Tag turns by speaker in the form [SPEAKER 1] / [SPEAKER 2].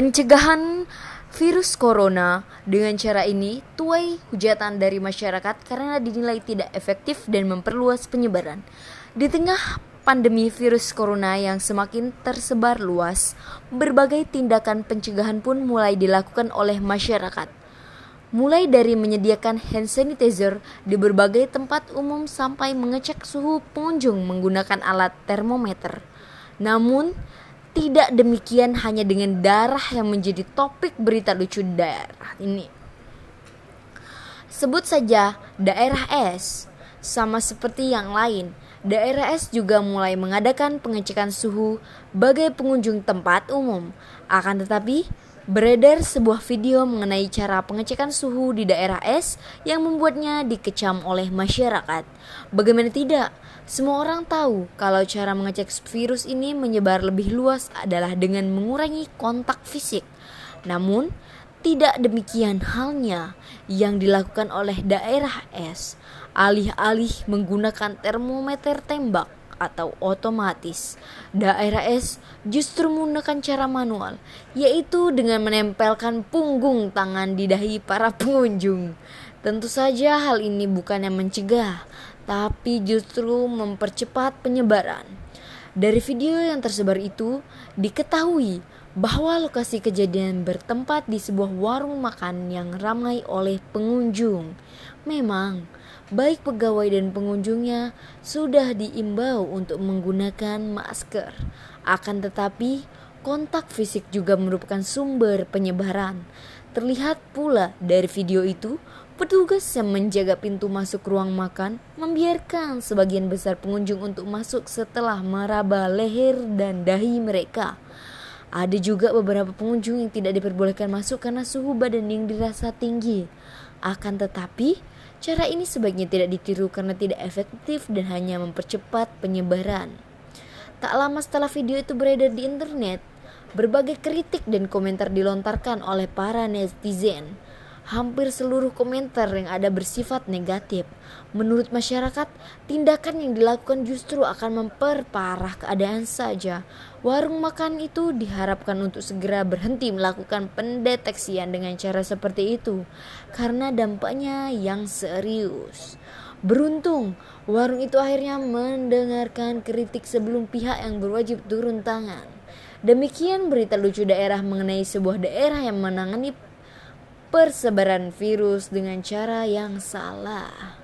[SPEAKER 1] Pencegahan virus corona dengan cara ini tuai hujatan dari masyarakat karena dinilai tidak efektif dan memperluas penyebaran. Di tengah pandemi virus corona yang semakin tersebar luas, berbagai tindakan pencegahan pun mulai dilakukan oleh masyarakat. Mulai dari menyediakan hand sanitizer di berbagai tempat umum sampai mengecek suhu pengunjung menggunakan alat termometer. Namun, tidak demikian hanya dengan darah yang menjadi topik berita lucu daerah ini. Sebut saja daerah S, sama seperti yang lain. Daerah S juga mulai mengadakan pengecekan suhu bagi pengunjung tempat umum. Akan tetapi, beredar sebuah video mengenai cara pengecekan suhu di daerah S yang membuatnya dikecam oleh masyarakat. Bagaimana tidak? Semua orang tahu kalau cara mengecek virus ini menyebar lebih luas adalah dengan mengurangi kontak fisik. Namun, tidak demikian halnya yang dilakukan oleh daerah S. Alih-alih menggunakan termometer tembak atau otomatis, daerah S justru menggunakan cara manual, yaitu dengan menempelkan punggung tangan di dahi para pengunjung. Tentu saja hal ini bukan yang mencegah, tapi justru mempercepat penyebaran. Dari video yang tersebar itu, diketahui bahwa lokasi kejadian bertempat di sebuah warung makan yang ramai oleh pengunjung. Memang, baik pegawai dan pengunjungnya sudah diimbau untuk menggunakan masker. Akan tetapi, kontak fisik juga merupakan sumber penyebaran. Terlihat pula dari video itu Petugas yang menjaga pintu masuk ruang makan membiarkan sebagian besar pengunjung untuk masuk setelah meraba leher dan dahi mereka. Ada juga beberapa pengunjung yang tidak diperbolehkan masuk karena suhu badan yang dirasa tinggi. Akan tetapi, cara ini sebaiknya tidak ditiru karena tidak efektif dan hanya mempercepat penyebaran. Tak lama setelah video itu beredar di internet, berbagai kritik dan komentar dilontarkan oleh para netizen hampir seluruh komentar yang ada bersifat negatif. Menurut masyarakat, tindakan yang dilakukan justru akan memperparah keadaan saja. Warung makan itu diharapkan untuk segera berhenti melakukan pendeteksian dengan cara seperti itu karena dampaknya yang serius. Beruntung, warung itu akhirnya mendengarkan kritik sebelum pihak yang berwajib turun tangan. Demikian berita lucu daerah mengenai sebuah daerah yang menangani persebaran virus dengan cara yang salah.